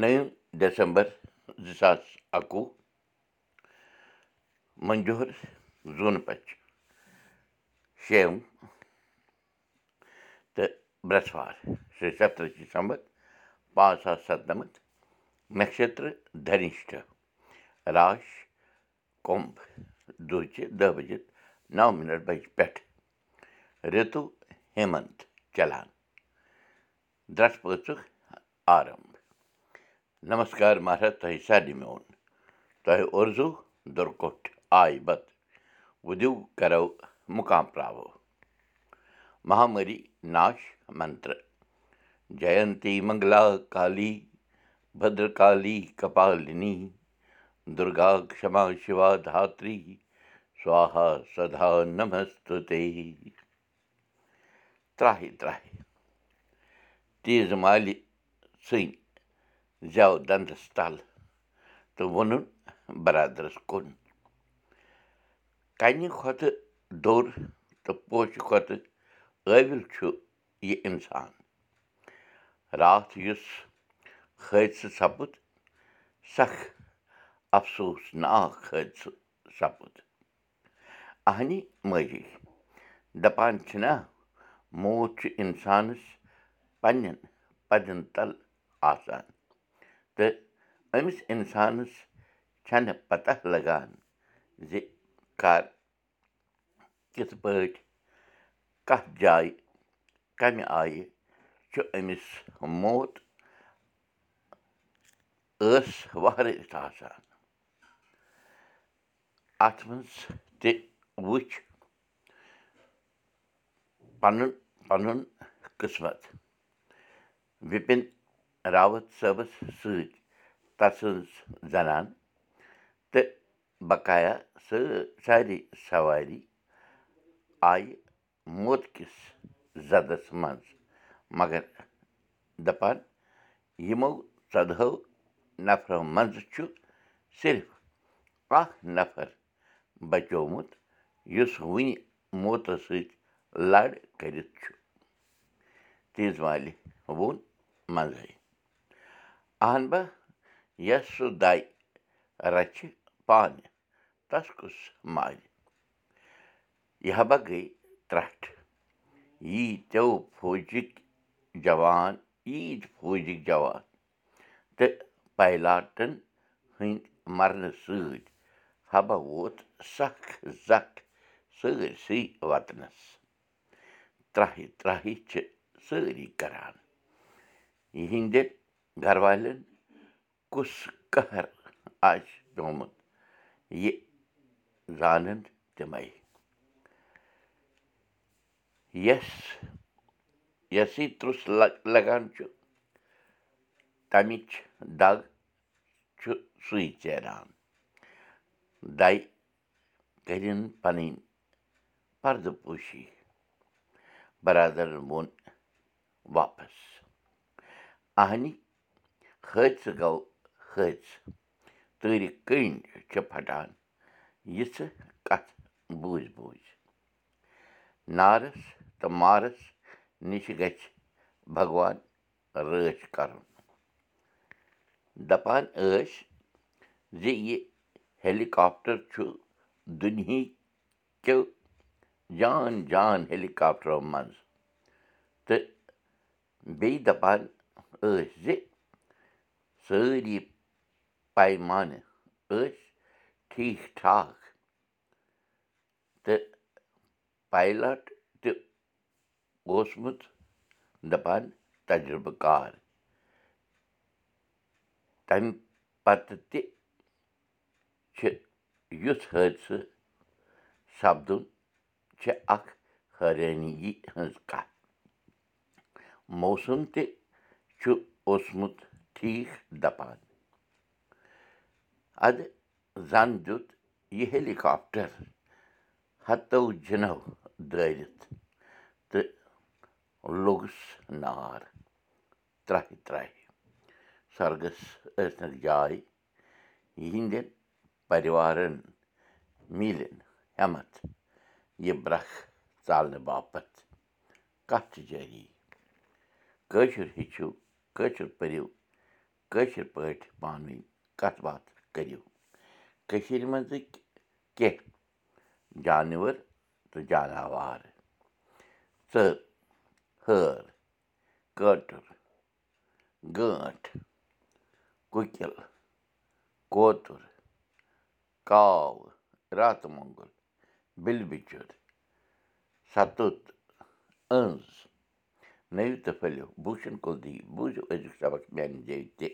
نٔیِم December زٕ ساس اَکوُہ منجوٗر زوٗنہٕ پَچ شیٚیِم تہٕ برٛٮ۪سوار شےٚ سَتتٕرٛہ ڈِسمبر پانٛژھ ساس سَتنَمَتھ نَشترٕ دھٔنِشٹ راش کُمب دُہچہِ دہ بَجے نَو مِنَٹ بَجہِ پٮ۪ٹھ رِتُو ہیمنت چلان درٛس پٲژُک آرمب نمسکار مہراج تۄہہِ سارنٕے میون تۄہہِ اُرزوٗ دُرکوٚٹھ آے بت وُدِو کَرو مُقام پرٛاوو مہامری ناش منتر جینتی منگلا کالی بدرکالی کپالنی دُرگا کما شِوا دھتری سوہا سدا مالہِ ژھٕنۍ زٮ۪و دَنٛدَس تَل تہٕ ووٚنُن بَرادَرَس کُن کَنہِ کھۄتہٕ دوٚر تہٕ پوشہِ کھۄتہٕ قٲبِل چھُ یہِ اِنسان راتھ یُس حٲدثہٕ سَپُد سَکھ اَفسوٗس ناک حٲدثہٕ سَپُد اَہنی مٲجی دَپان چھِنا موت چھُ اِنسانَس پنٛنٮ۪ن پَزٮ۪ن تَل آسان تہٕ أمِس اِنسانَس چھَنہٕ پَتہ لَگان زِ کَر کِتھ پٲٹھۍ کَتھ جایہِ کَمہِ آیہِ چھُ أمِس موت ٲس وہرٲیِتھ آسان۔ اَتھ منٛز تہِ وٕچھ پَنُن پَنُن قٕسمَت۔ وِپِن راوَت صٲبَس سۭتۍ تَسٕنٛز زَنان تہٕ بقایا سارے سواری آیہِ موتکِس زَدَس منٛز مگر دَپان یِمو ژۄدہو نَفرو منٛزٕ چھُ صرف اَکھ نَفر بَچومُت یُس وٕنہِ موتَس سۭتۍ لَڑ کٔرِتھ چھُ تیٖژ والہِ ووٚن منٛزَے اہن با یۄس سُہ دَے رَچھِ پانہٕ تَس کُس مالہِ یہِ ہَبا گٔے ترٛٹھ یی تیو فوجِکۍ جوان عیٖد فوجِکۍ جوان تہٕ پایلاٹَن ہٕنٛدۍ مَرنہٕ سۭتۍ حبا ووت سَکھ زَکھ سٲرسٕے وَطنَس ترٛاہہِ ترٛاہہِ چھِ سٲری کَران یِہِنٛدٮ۪ن گَرٕ والٮ۪ن کُس قہر آسہِ پیومُت یہِ زانَن تِمَے یۄس یۄسٕے ترُس لَگان چھُ تَمِچ دَگ چھُ سُے ژیران دَے کٔرِن پَنٕنۍ پَردٕ پوٗشی بَرادَرَن ووٚن واپَس اَہنہِ حٲدثہٕ گوٚو حٲدثہٕ تۭرِ کٔنۍ چھِ پھَٹان یِژھٕ کَتھٕ بوٗزۍ بوٗزۍ نارَس تہٕ مارَس نِش گژھِ بھگوان رٲچھ کَرُن دَپان ٲسۍ زِ یہِ ہیٚلِکاپٹَر چھُ دُنہِکیو جان جان ہیٚلِکاپٹرو منٛز تہٕ بیٚیہِ دَپان ٲسۍ زِ سٲری پیمانہٕ ٲسۍ ٹھیٖک ٹھاک تہٕ پایلٹ تہِ اوسمُت دَپان تَجرُبہٕ کار تَمہِ پَتہٕ تہِ چھِ یُتھ حٲدثہٕ سَپدُن چھِ اَکھ حٲرٲنی ہٕنٛز کَتھ موسَم تہِ چھُ اوسمُت ٹھیٖک دَپان اَدٕ زَن دیُت یہِ ہیٚلِکاپٹَر ہَتو جِنو دٲرِتھ تہٕ لوٚگُس نار ترٛاہہِ ترٛاہہِ سۄرگَس ٲسنَکھ جاے یِہِنٛدٮ۪ن پٔرِوارَن میٖلِن ہٮ۪متھ یہِ برٛکھ ژالنہٕ باپَتھ کَتھ جٲری کٲشُر ہیٚچھِو کٲشُر پٔرِو کٲشِر پٲٹھۍ پانہٕ ؤنۍ کَتھ باتھ کٔرِو۔ کٔشیٖرِ منٛزٕکۍ کینٛہہ جانوَر تہٕ جاناوار ژٔر ہٲر کٲٹُر گٲنٛٹھ کُکِل کوتُر کاو راتہٕ مۄنٛگُل بِلہٕ بِچُر سَتُت أنٛز نٔوِو تہٕ پھٔلِو بوٗشن کُلدیپ بوٗزِو أزیُک سبق میانہِ جایہِ تہِ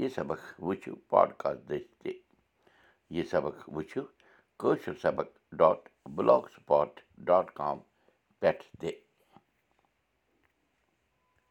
یہِ سبق وٕچھِو پاڈکاسٹ دٔسۍ تہِ یہِ سبق وٕچھِو کٲشُر سبق dot blogspot dot com پٮ۪ٹھ تہِ